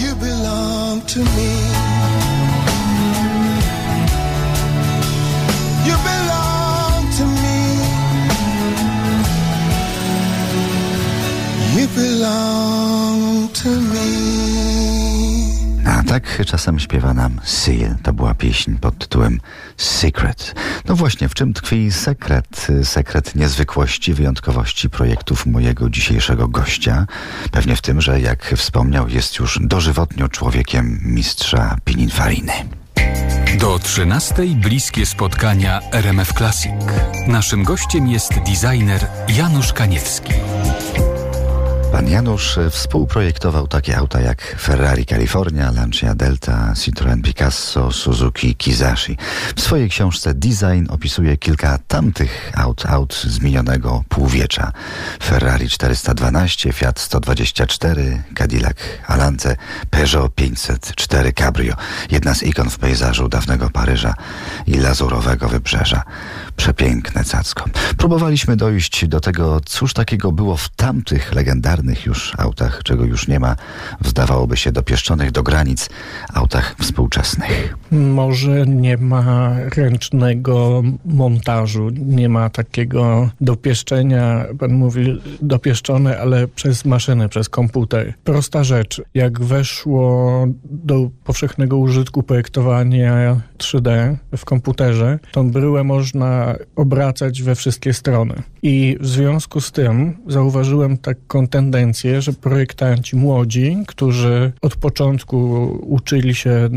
You belong to me. You belong to me. You belong to me. A tak czasem śpiewa nam Seal. To była pieśń pod tytułem Secret. No właśnie, w czym tkwi sekret? Sekret niezwykłości, wyjątkowości projektów mojego dzisiejszego gościa. Pewnie w tym, że jak wspomniał, jest już dożywotnio człowiekiem mistrza Pininfariny. Do 13 bliskie spotkania RMF Classic. Naszym gościem jest designer Janusz Kaniewski. Pan Janusz współprojektował takie auta jak Ferrari California, Lancia Delta, Citroën Picasso, Suzuki Kizashi. W swojej książce Design opisuje kilka tamtych aut, aut z minionego półwiecza. Ferrari 412, Fiat 124, Cadillac Alance, Peugeot 504 Cabrio. Jedna z ikon w pejzażu dawnego Paryża i lazurowego wybrzeża. Przepiękne cacko. Próbowaliśmy dojść do tego, cóż takiego było w tamtych legendarnych już autach, czego już nie ma, zdawałoby się dopieszczonych do granic autach współczesnych. Może nie ma ręcznego montażu, nie ma takiego dopieszczenia, pan mówi dopieszczone, ale przez maszynę, przez komputer. Prosta rzecz, jak weszło do powszechnego użytku projektowania 3D w komputerze, tą bryłę można obracać we wszystkie strony. I w związku z tym zauważyłem taką tendencję, że projektanci młodzi, którzy od początku uczyli się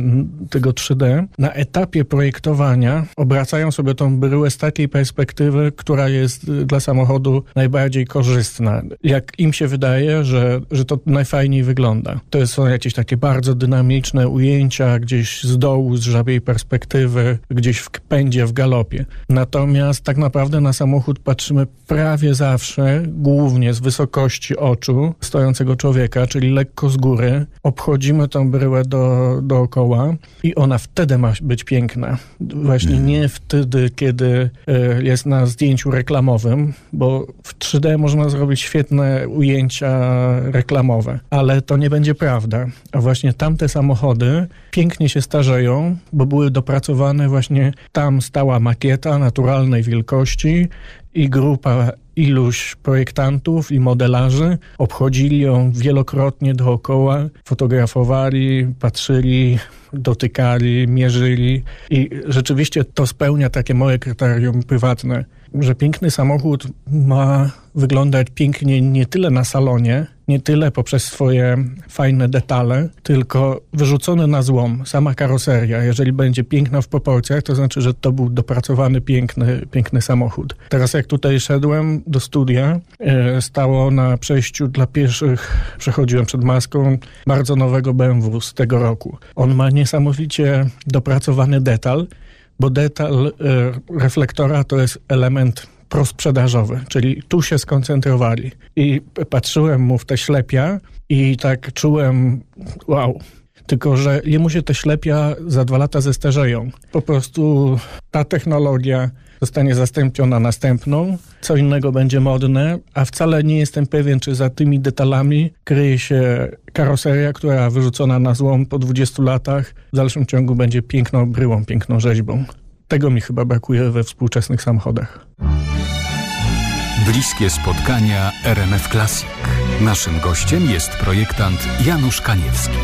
tego 3D, na etapie projektowania obracają sobie tą bryłę z takiej perspektywy, która jest dla samochodu najbardziej korzystna. Jak im się wydaje, że, że to najfajniej wygląda. To są jakieś takie bardzo dynamiczne ujęcia gdzieś z dołu, z żabiej perspektywy, gdzieś w pędzie, w galopie. Natomiast tak naprawdę na samochód patrzymy prawie zawsze, głównie z wysokości oczu stojącego człowieka, czyli lekko z góry. Obchodzimy tą bryłę do, dookoła i ona wtedy ma być piękna. Właśnie nie wtedy, kiedy e, jest na zdjęciu reklamowym, bo w 3D można zrobić świetne ujęcia reklamowe, ale to nie będzie prawda. A właśnie tamte samochody pięknie się starzeją, bo były dopracowane właśnie tam stała makieta naturalnej wielkości i grupa iluś projektantów i modelarzy obchodzili ją wielokrotnie dookoła, fotografowali, patrzyli, dotykali, mierzyli. I rzeczywiście to spełnia takie moje kryterium prywatne, że piękny samochód ma wyglądać pięknie nie tyle na salonie, nie tyle poprzez swoje fajne detale, tylko wyrzucony na złom, sama karoseria. Jeżeli będzie piękna w proporcjach, to znaczy, że to był dopracowany, piękny, piękny samochód. Teraz jak tutaj szedłem do studia, e, stało na przejściu dla pieszych, przechodziłem przed maską, bardzo nowego BMW z tego roku. On ma niesamowicie dopracowany detal, bo detal e, reflektora to jest element prosprzedażowy, czyli tu się skoncentrowali. I patrzyłem mu w te ślepia i tak czułem, wow, tylko że jemu się te ślepia za dwa lata zestarzeją. Po prostu ta technologia zostanie zastąpiona następną, co innego będzie modne, a wcale nie jestem pewien, czy za tymi detalami kryje się karoseria, która wyrzucona na złom po 20 latach w dalszym ciągu będzie piękną bryłą, piękną rzeźbą. Tego mi chyba brakuje we współczesnych samochodach. Bliskie spotkania RMF Classic. Naszym gościem jest projektant Janusz Kaniewski.